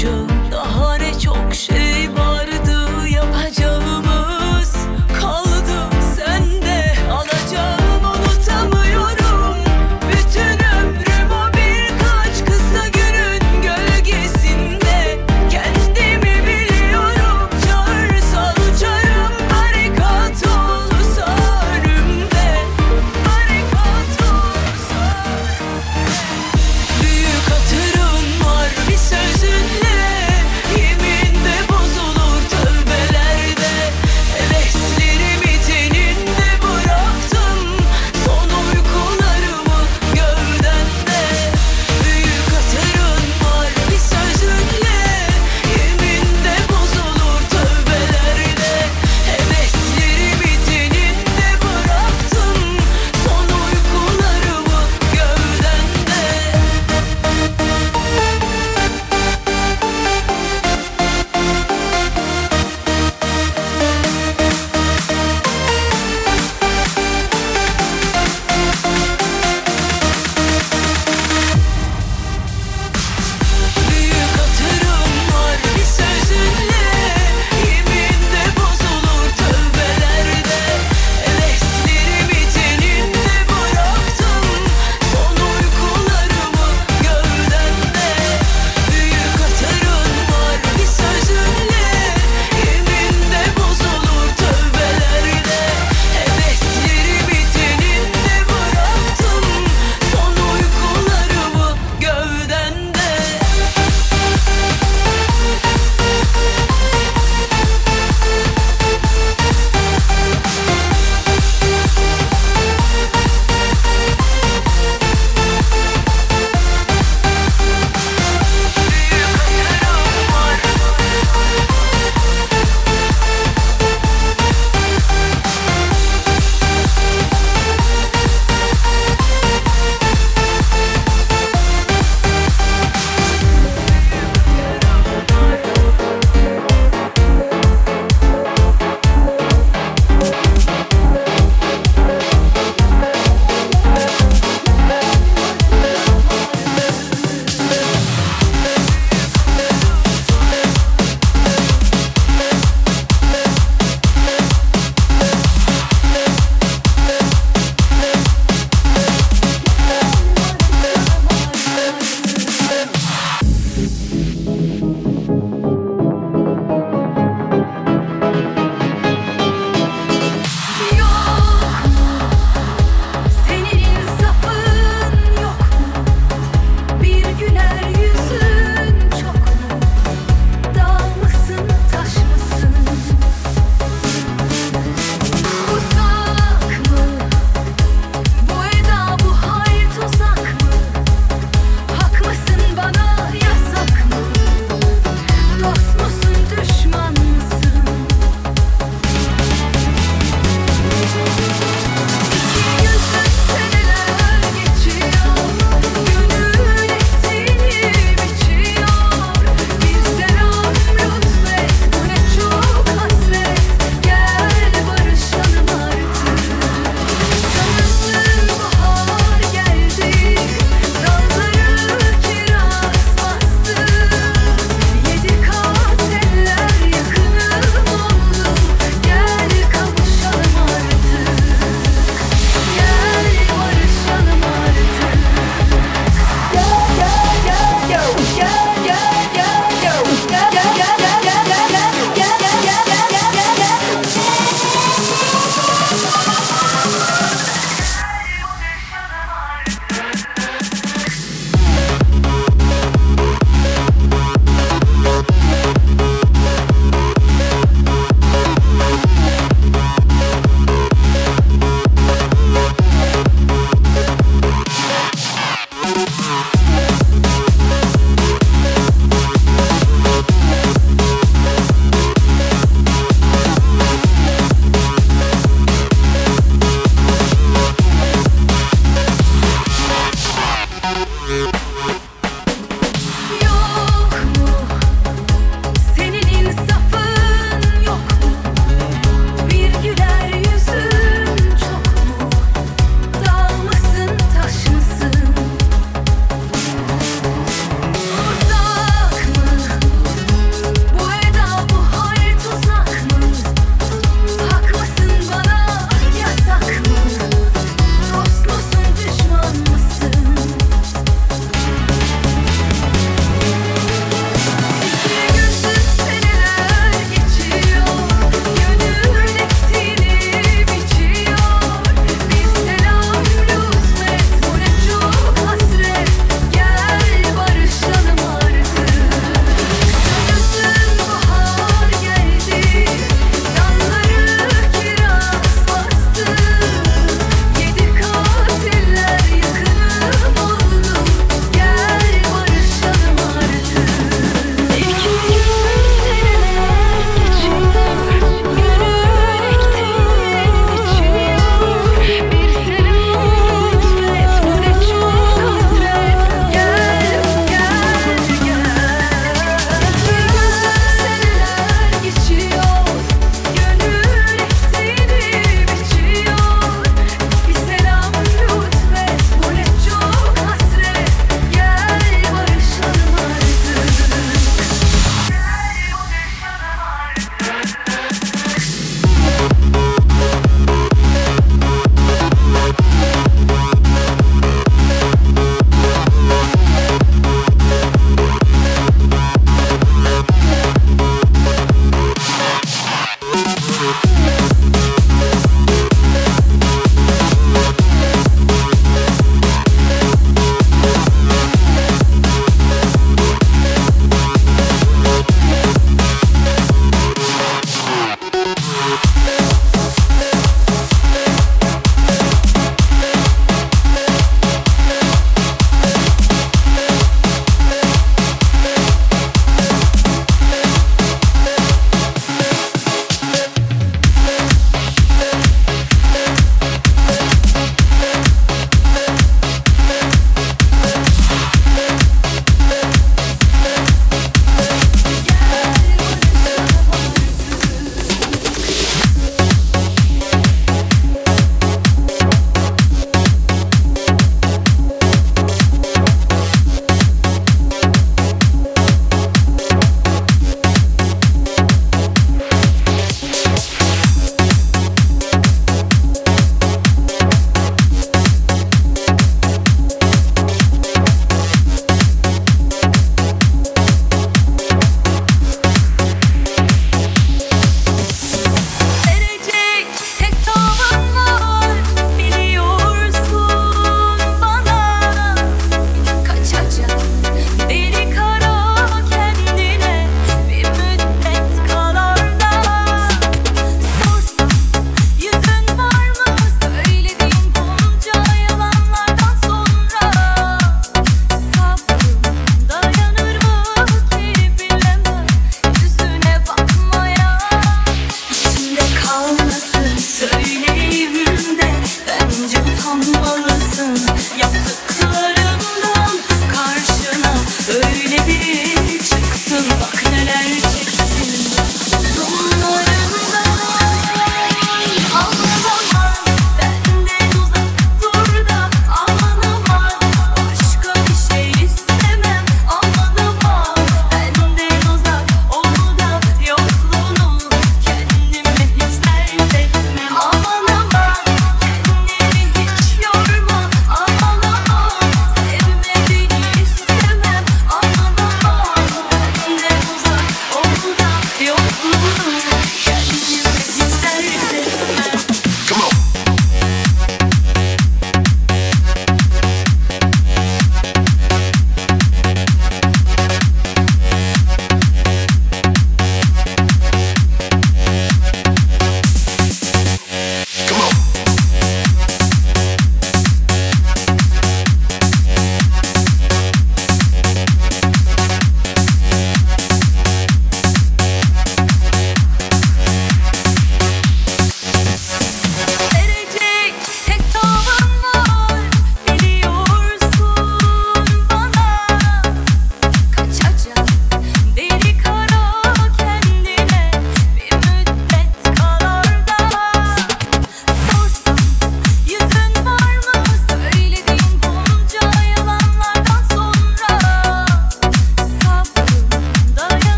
acı Daha ne çok şey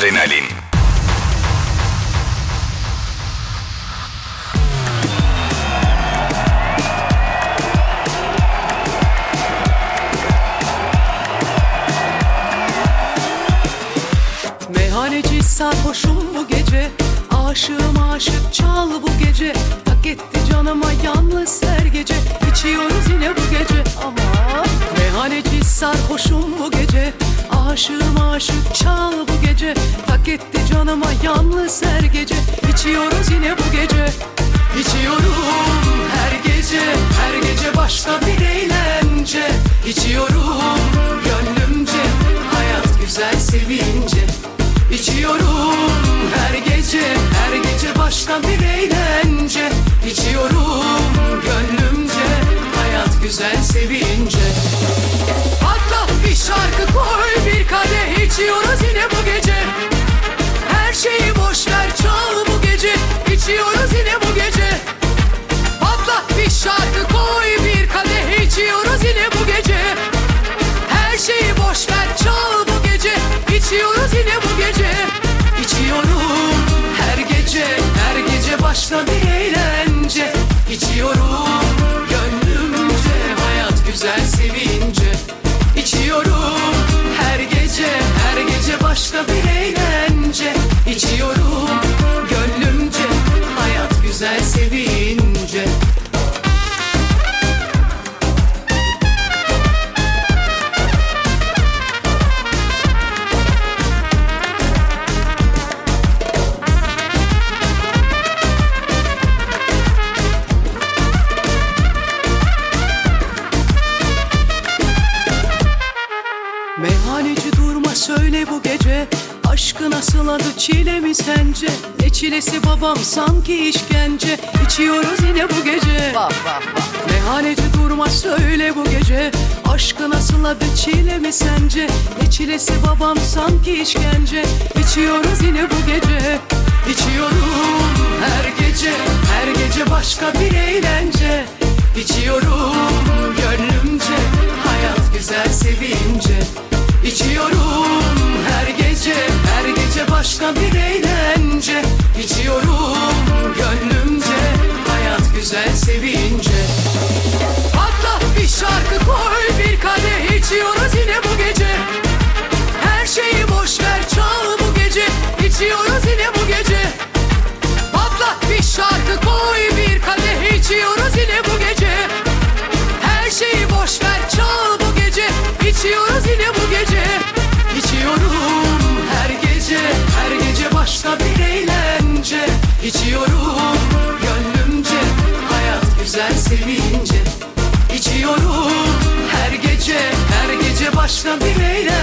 Adrenalina. Sevince İçiyorum. Her gece Her gece başka bir eğlence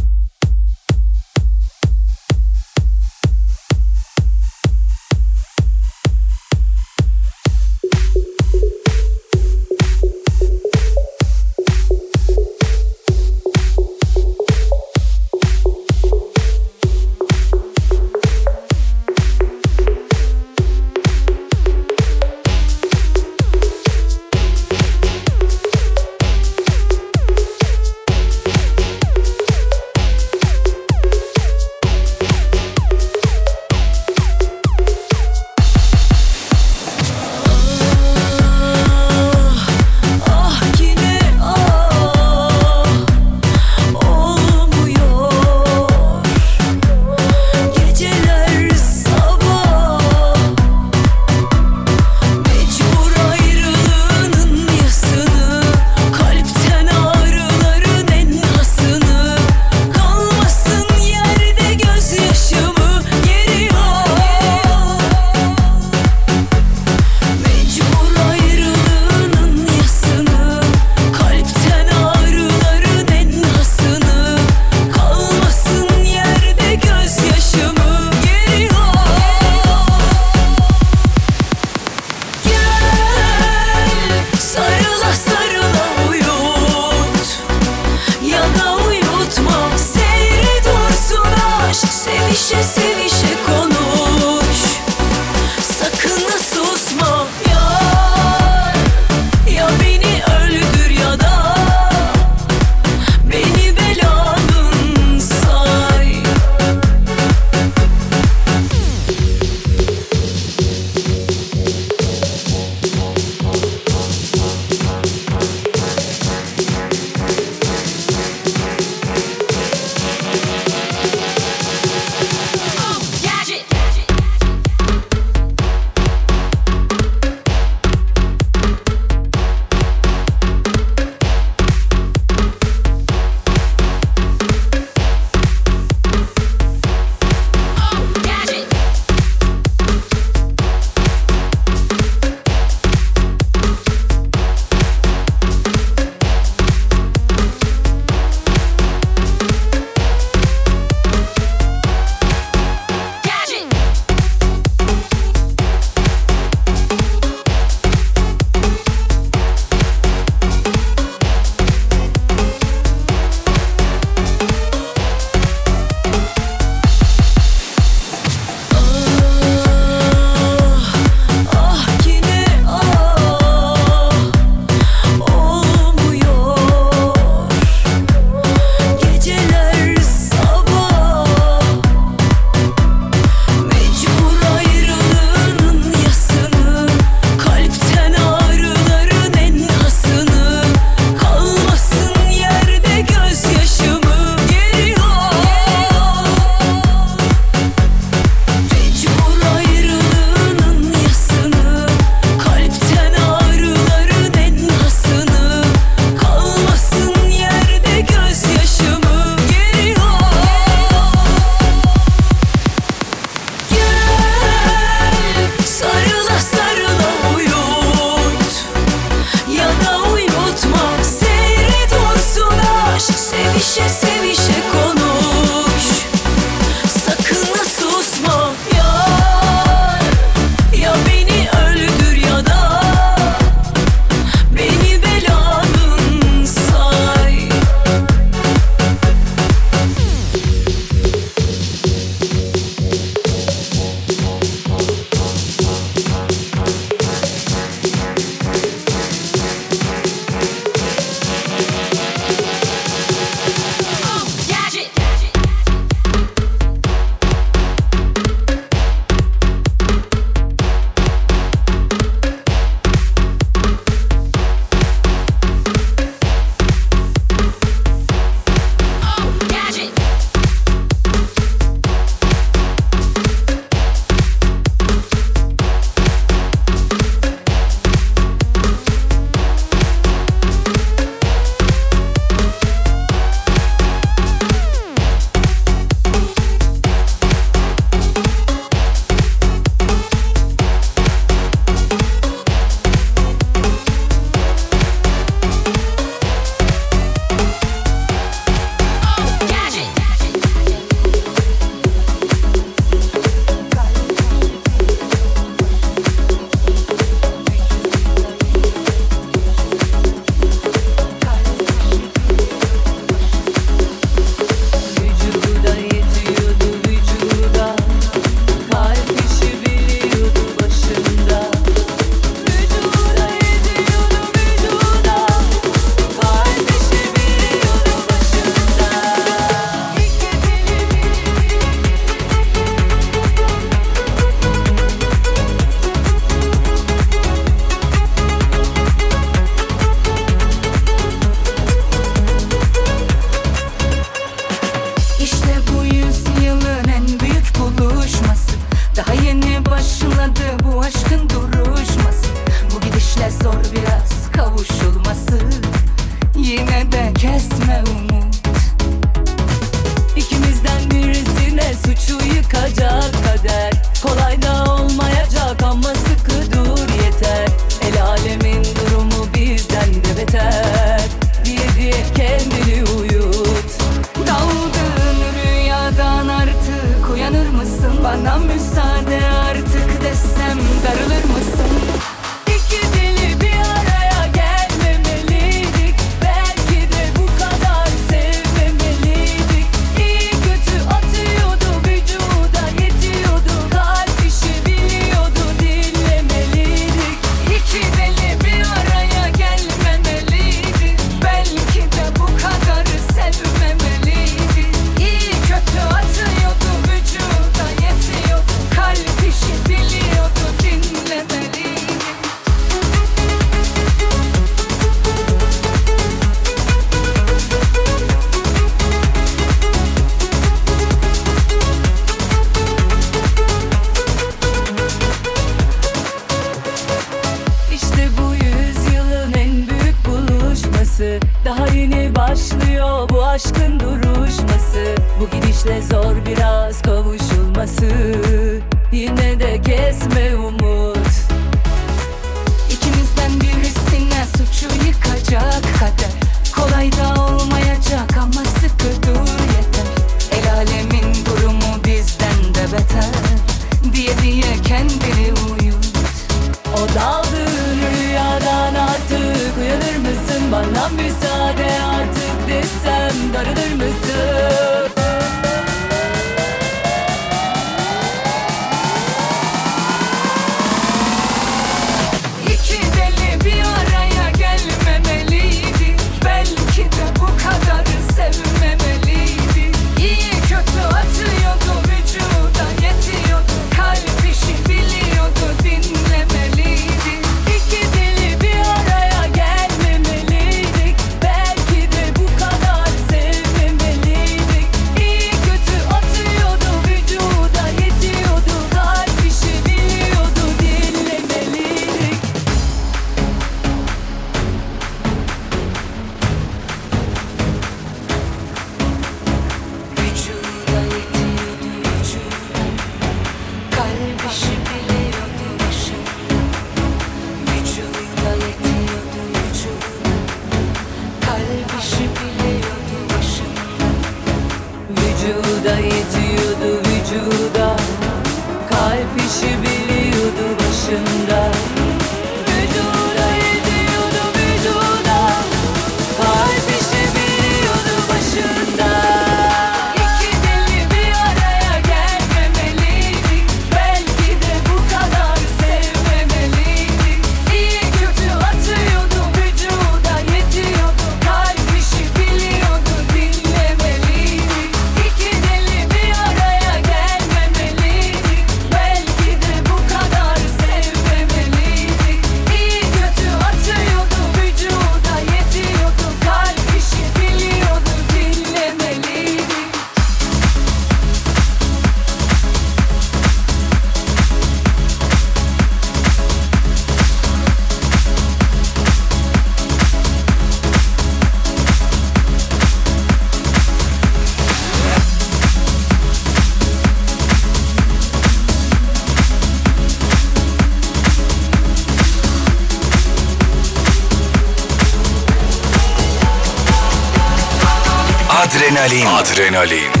Adrenalin. Adrenalin.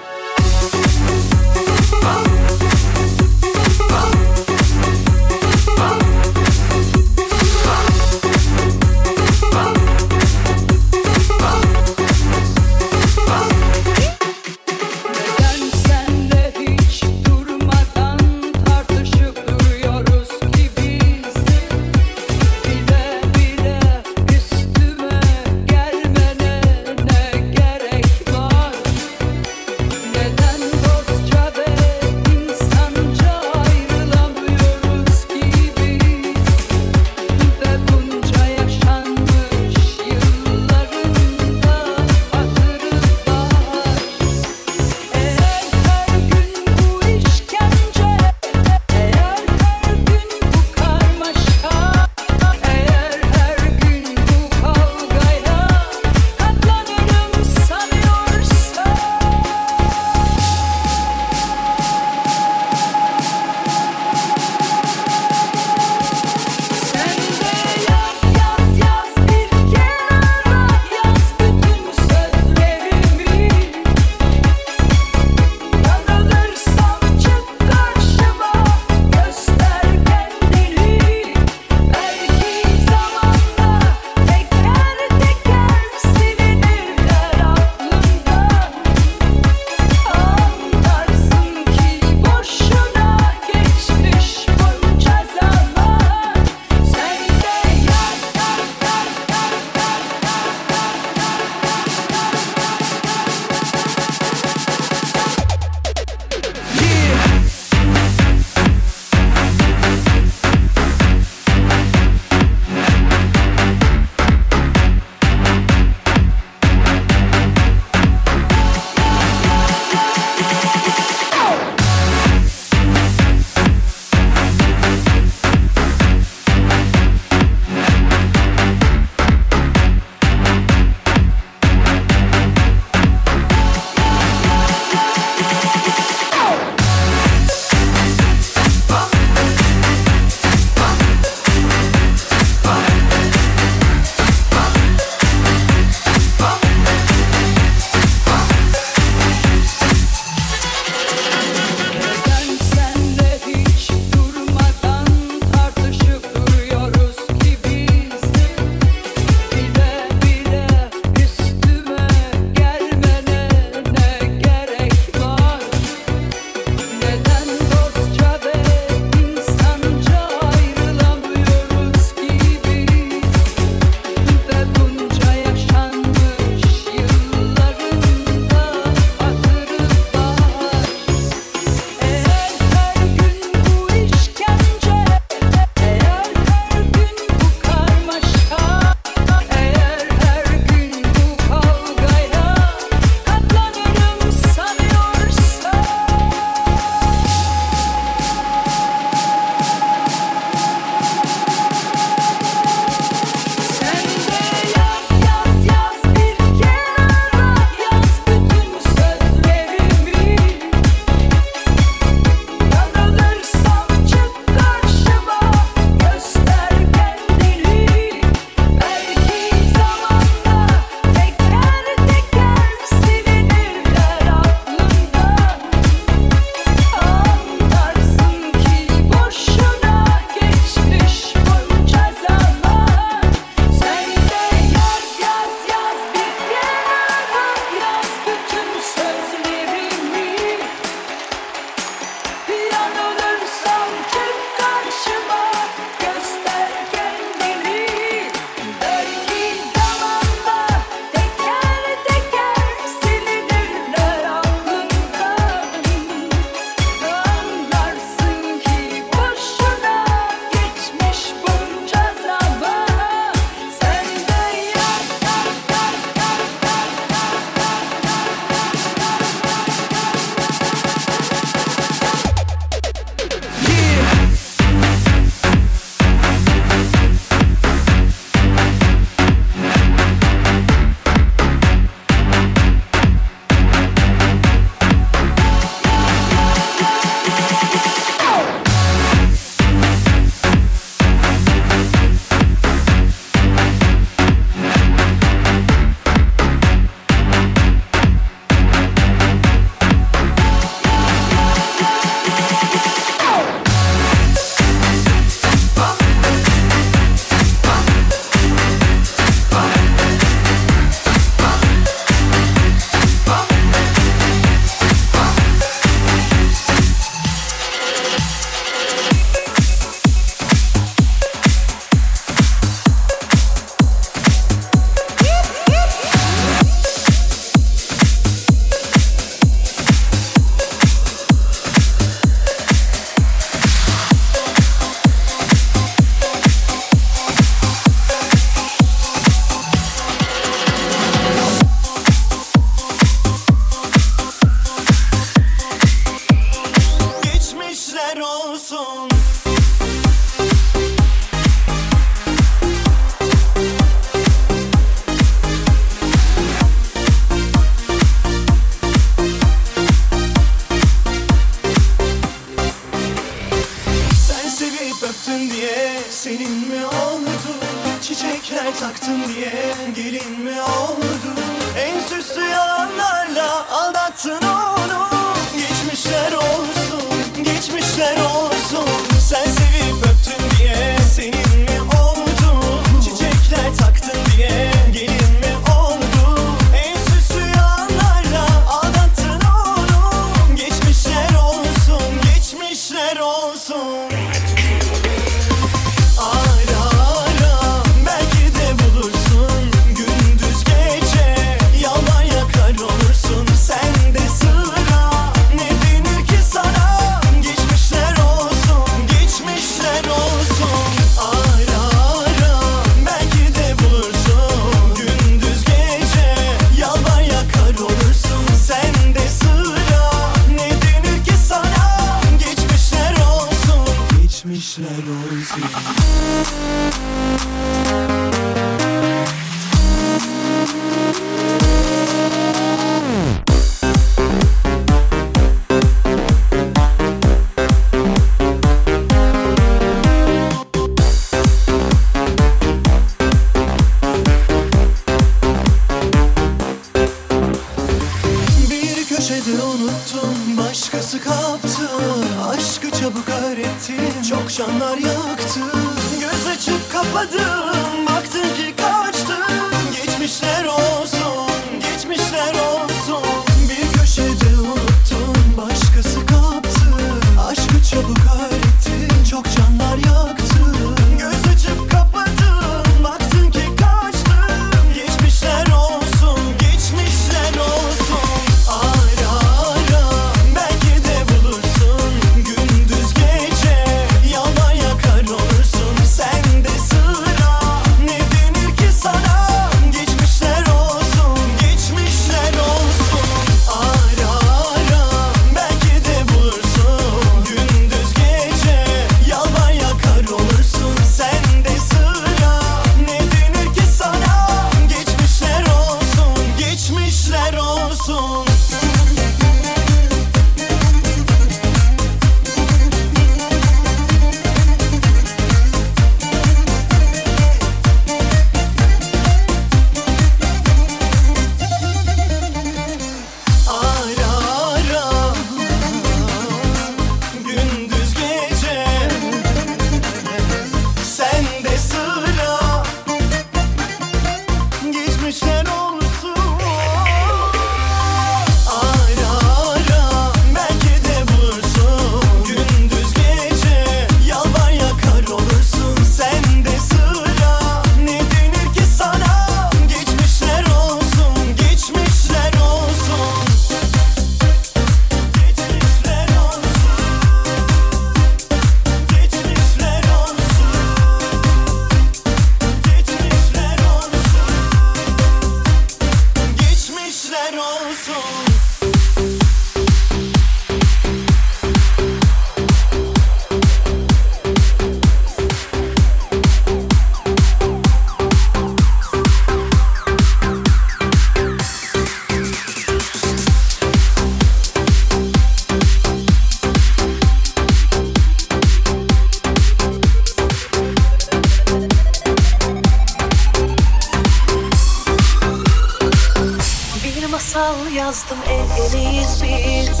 masal yazdım el eleyiz biz.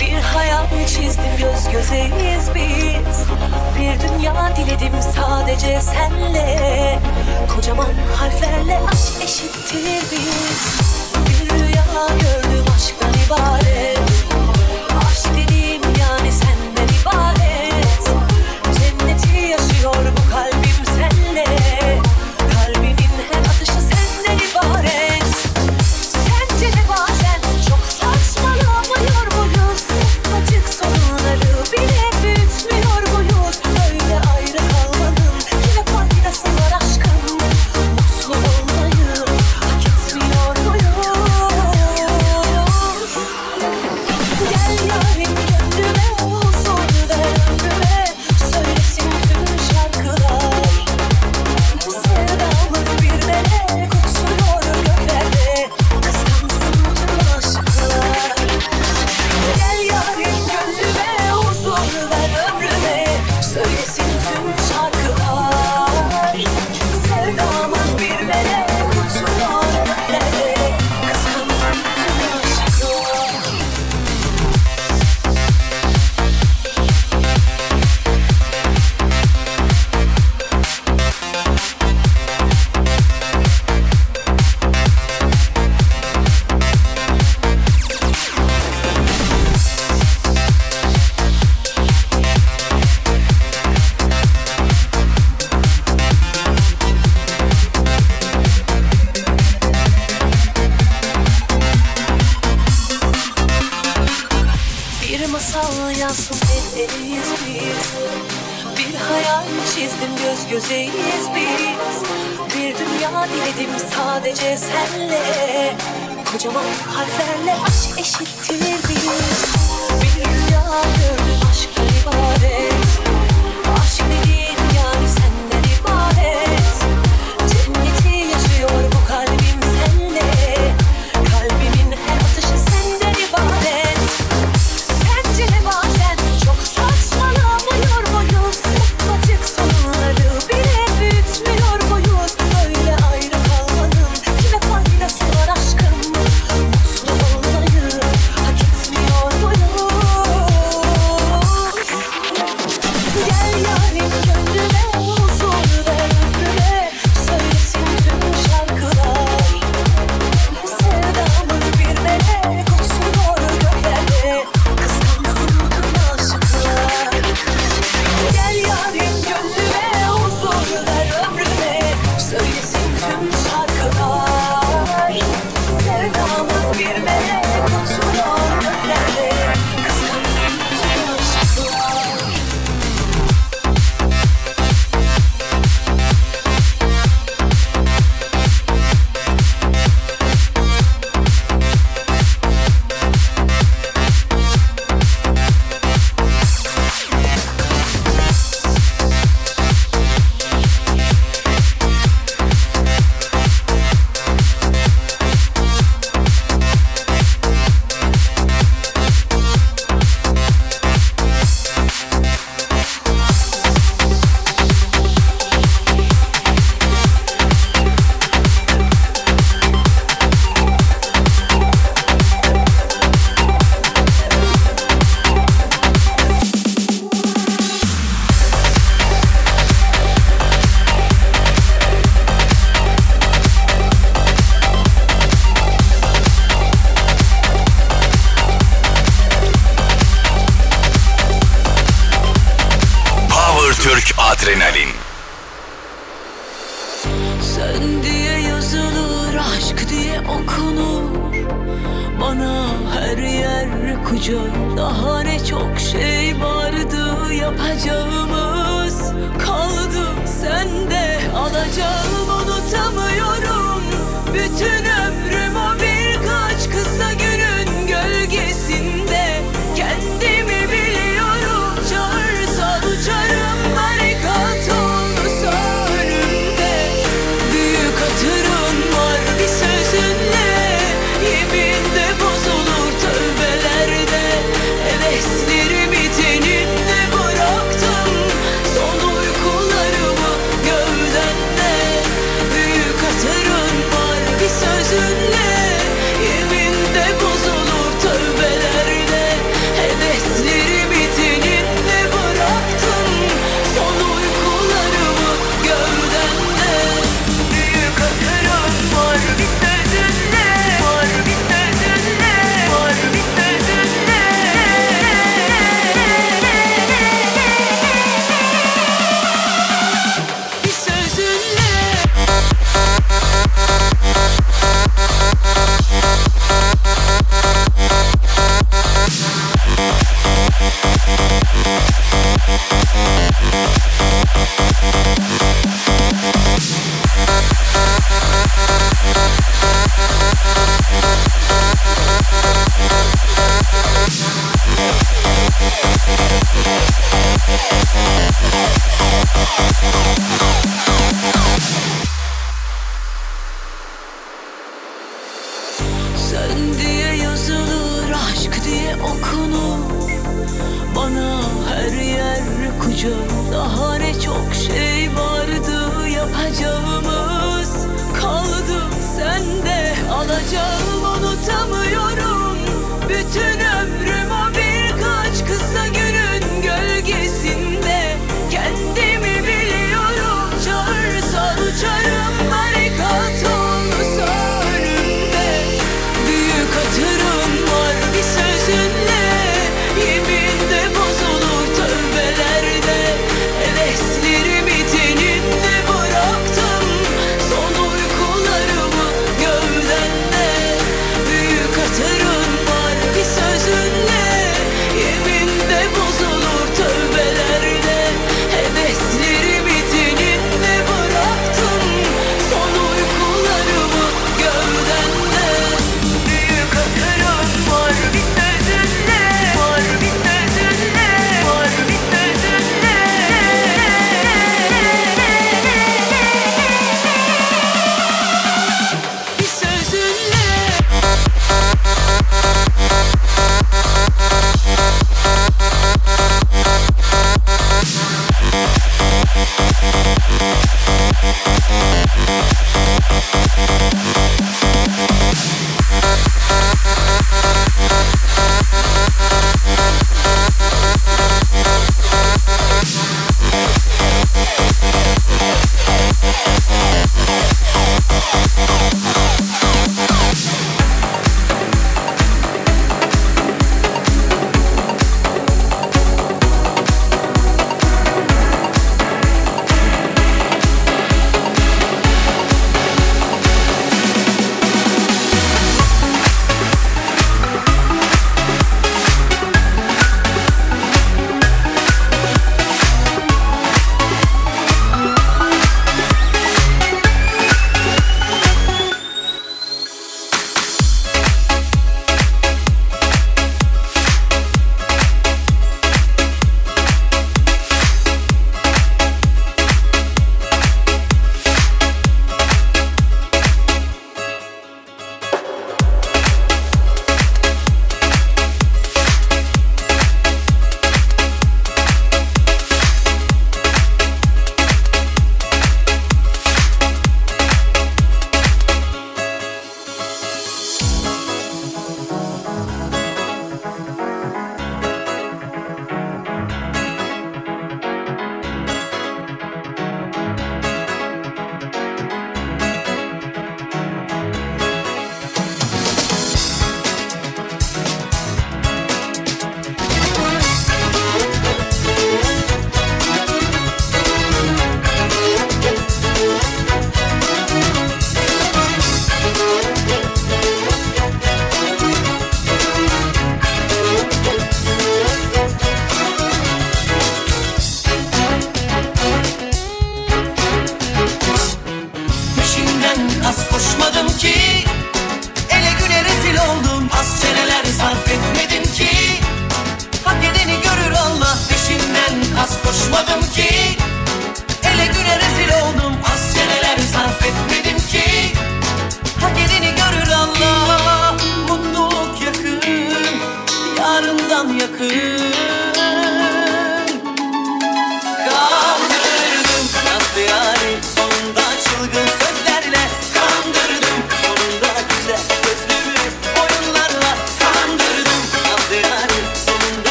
Bir hayal çizdim göz gözeyiz biz. Bir dünya diledim sadece senle. Kocaman harflerle aşk eşittir biz. Bir rüya gördüm aşktan ibaret.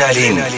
Adrenalin.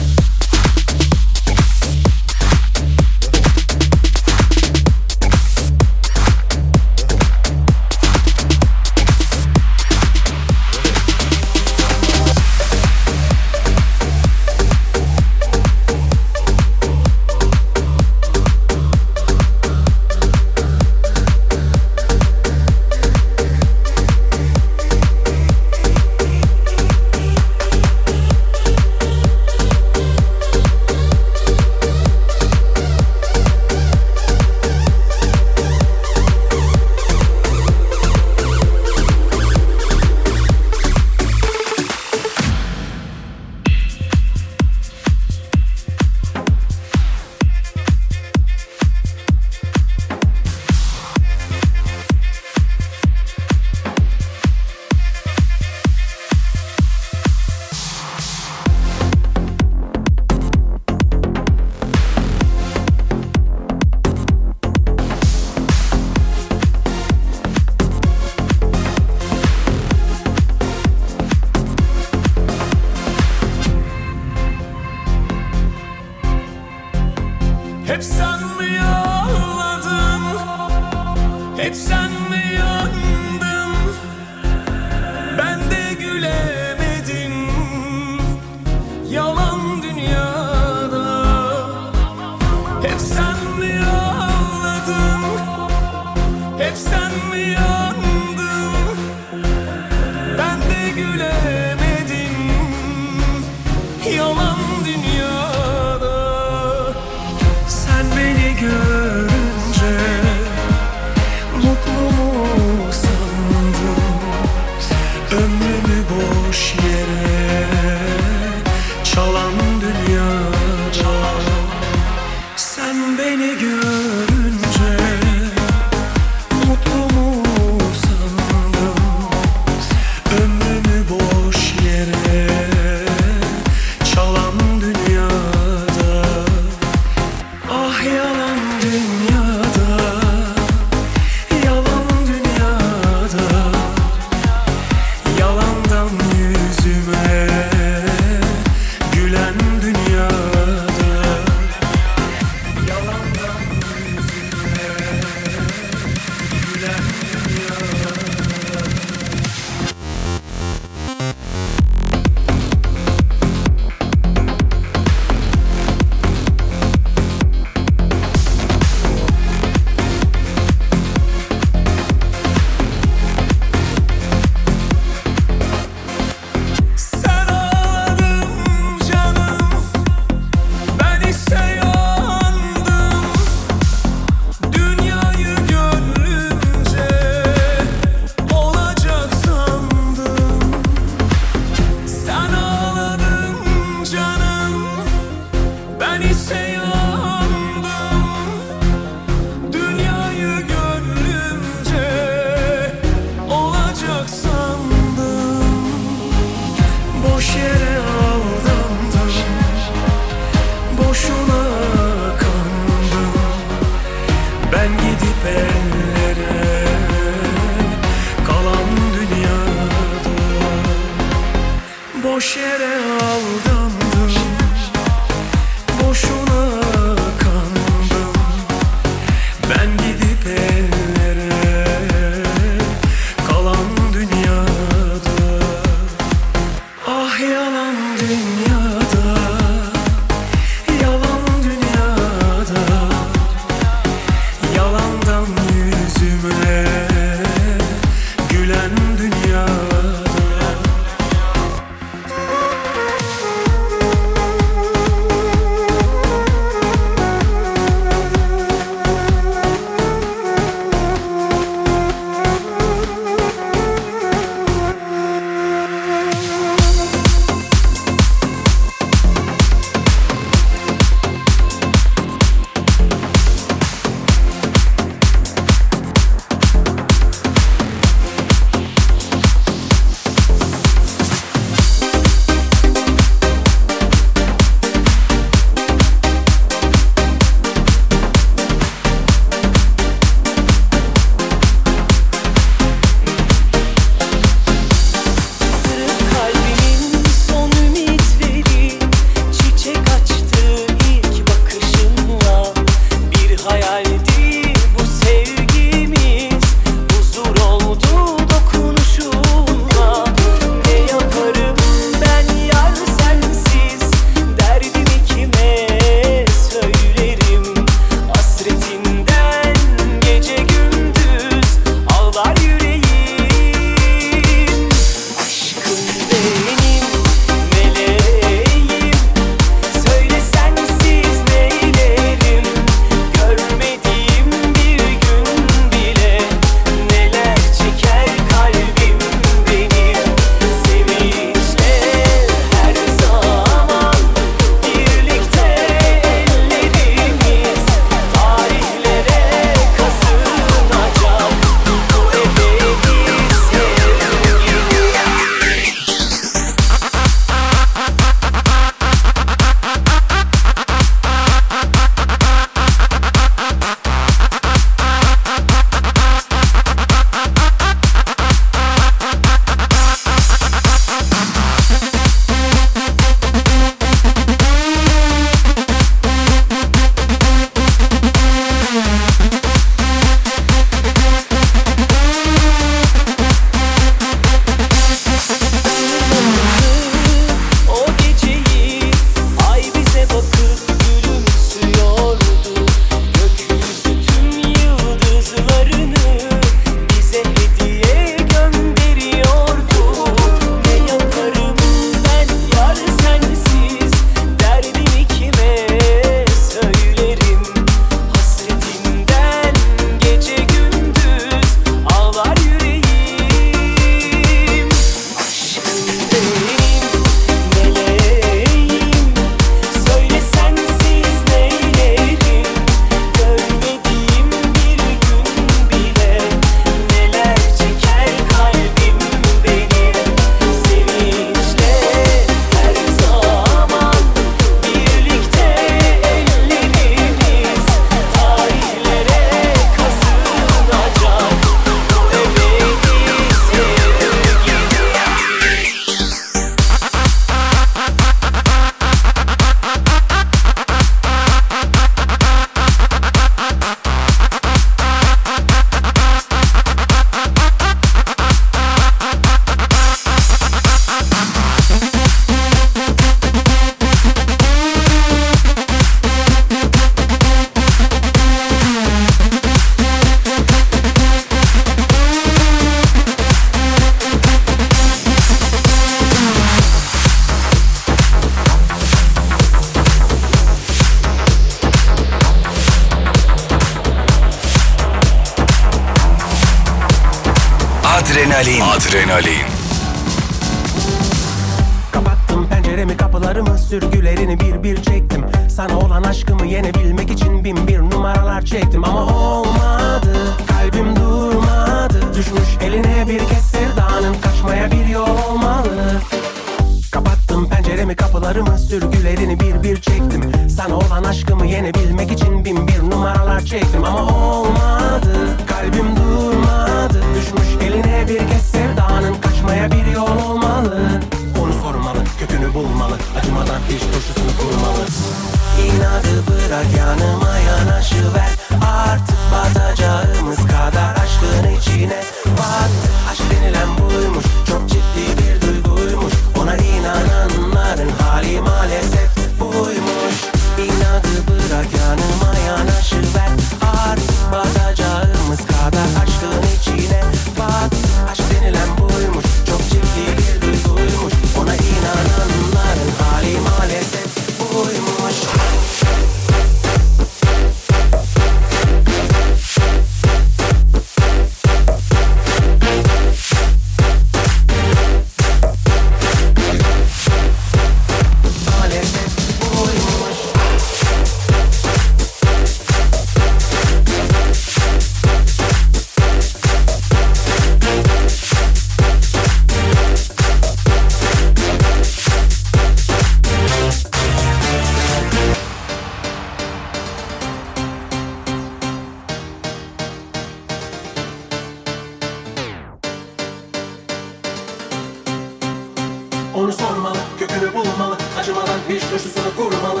Onu sormalı, kökünü bulmalı Acımadan hiç turşusunu kurmalı.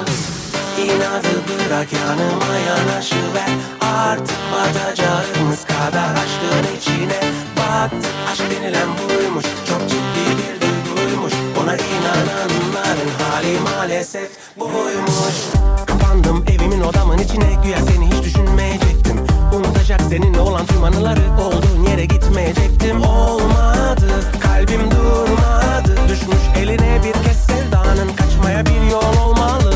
İnadı bırak yanıma yanaşıver Artık batacağımız kadar aşkın içine Battı aşk denilen buymuş Çok ciddi bir duyguymuş. Ona inananların hali maalesef buymuş. Kapandım evimin odamın içine Güya seni hiç düşünmeyecektim Unutacak seninle olan tüm anıları. Olduğun yere gitmeyecektim Olmadı. Kalbim durmadı. Düşmüş eline bir kez sevdanın Kaçmaya bir yol olmalı.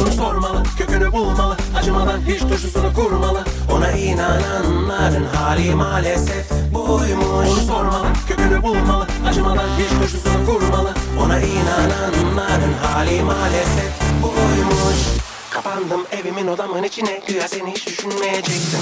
Onu sormalı kökünü bulmalı. Acımadan hiç turşusunu kurmalı. Ona inananların hali maalesef buymuş. Onu sormalı kökünü bulmalı. Acımadan hiç turşusunu kurmalı. Ona inananların hali maalesef buymuş Kapandım evimin odamın içine. Güya seni hiç düşünmeyecektim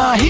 I hear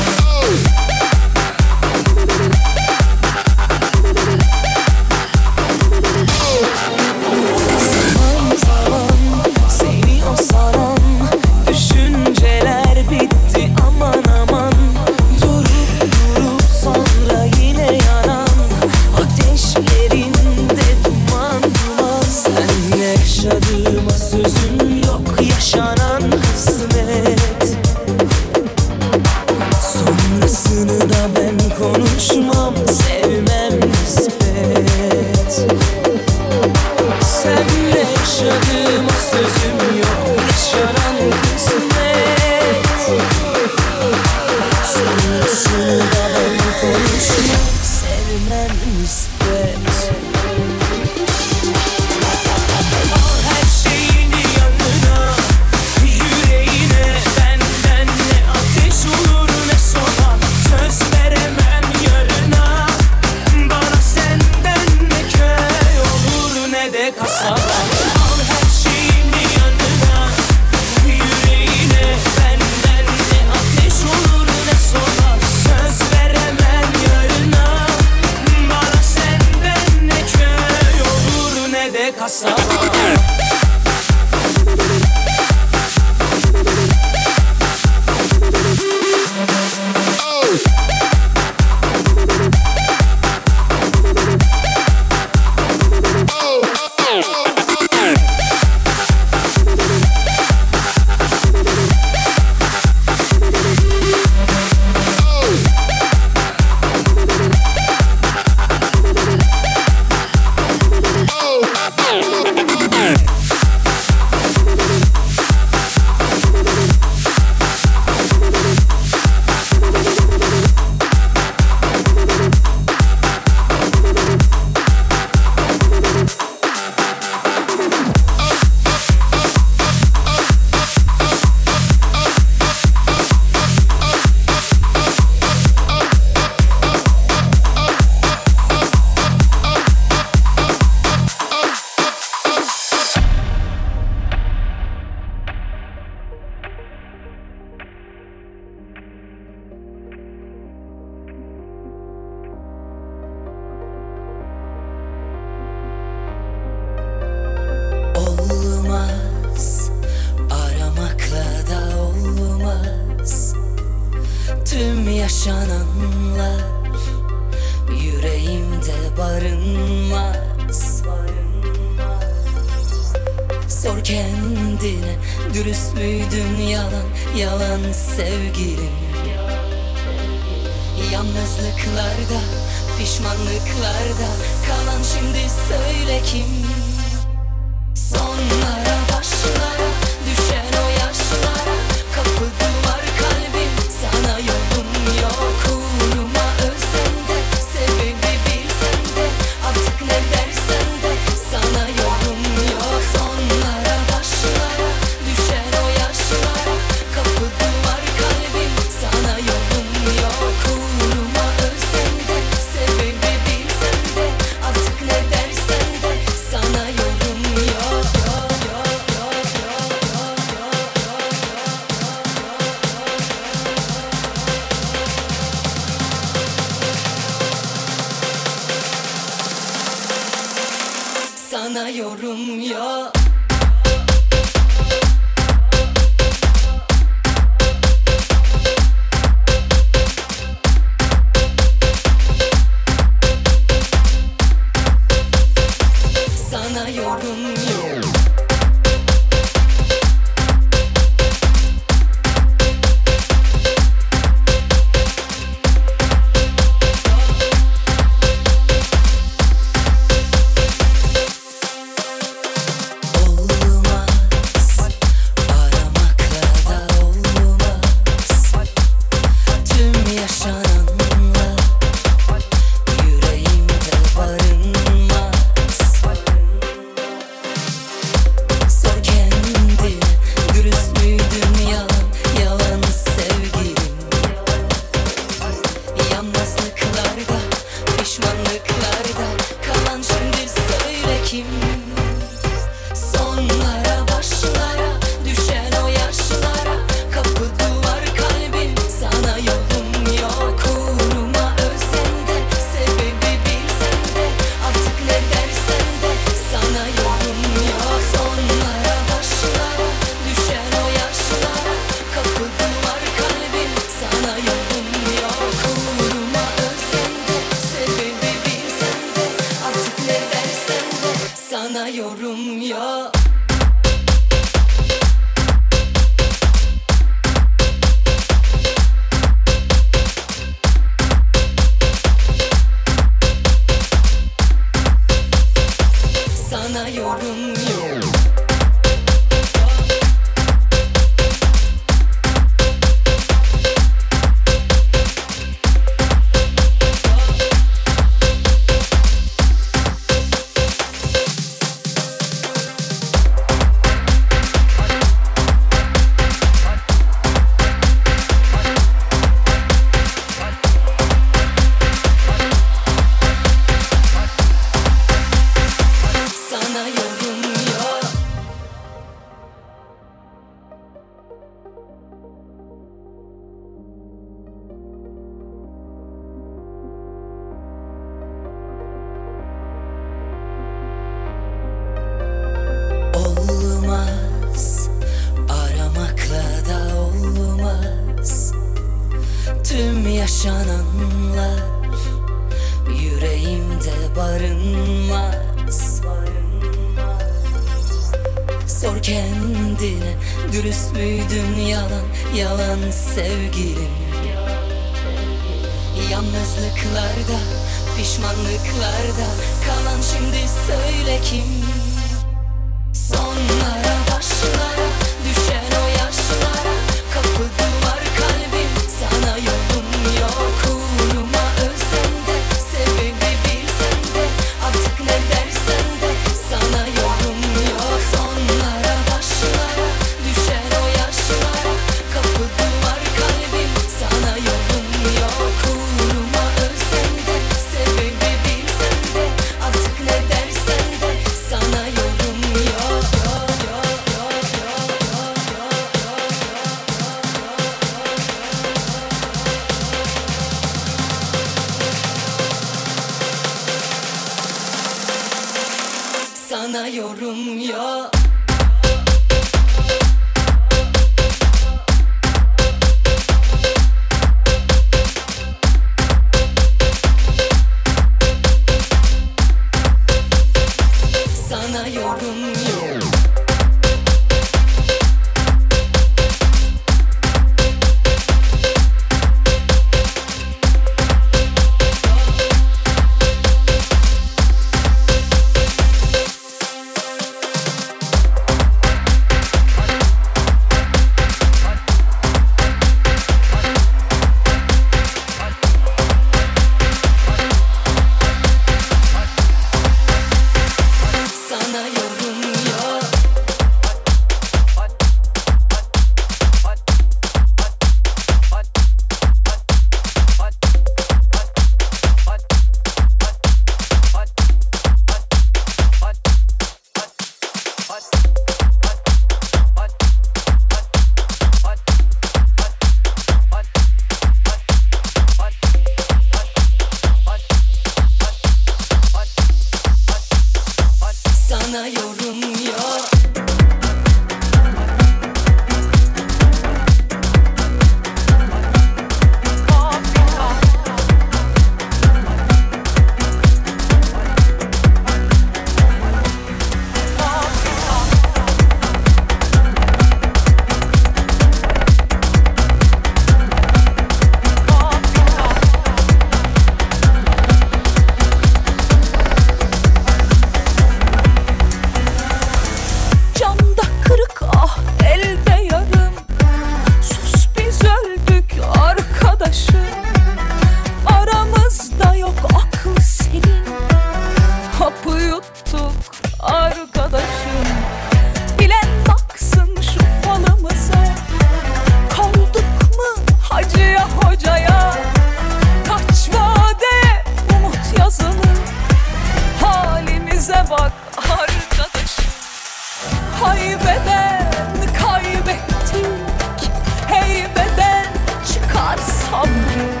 kommen.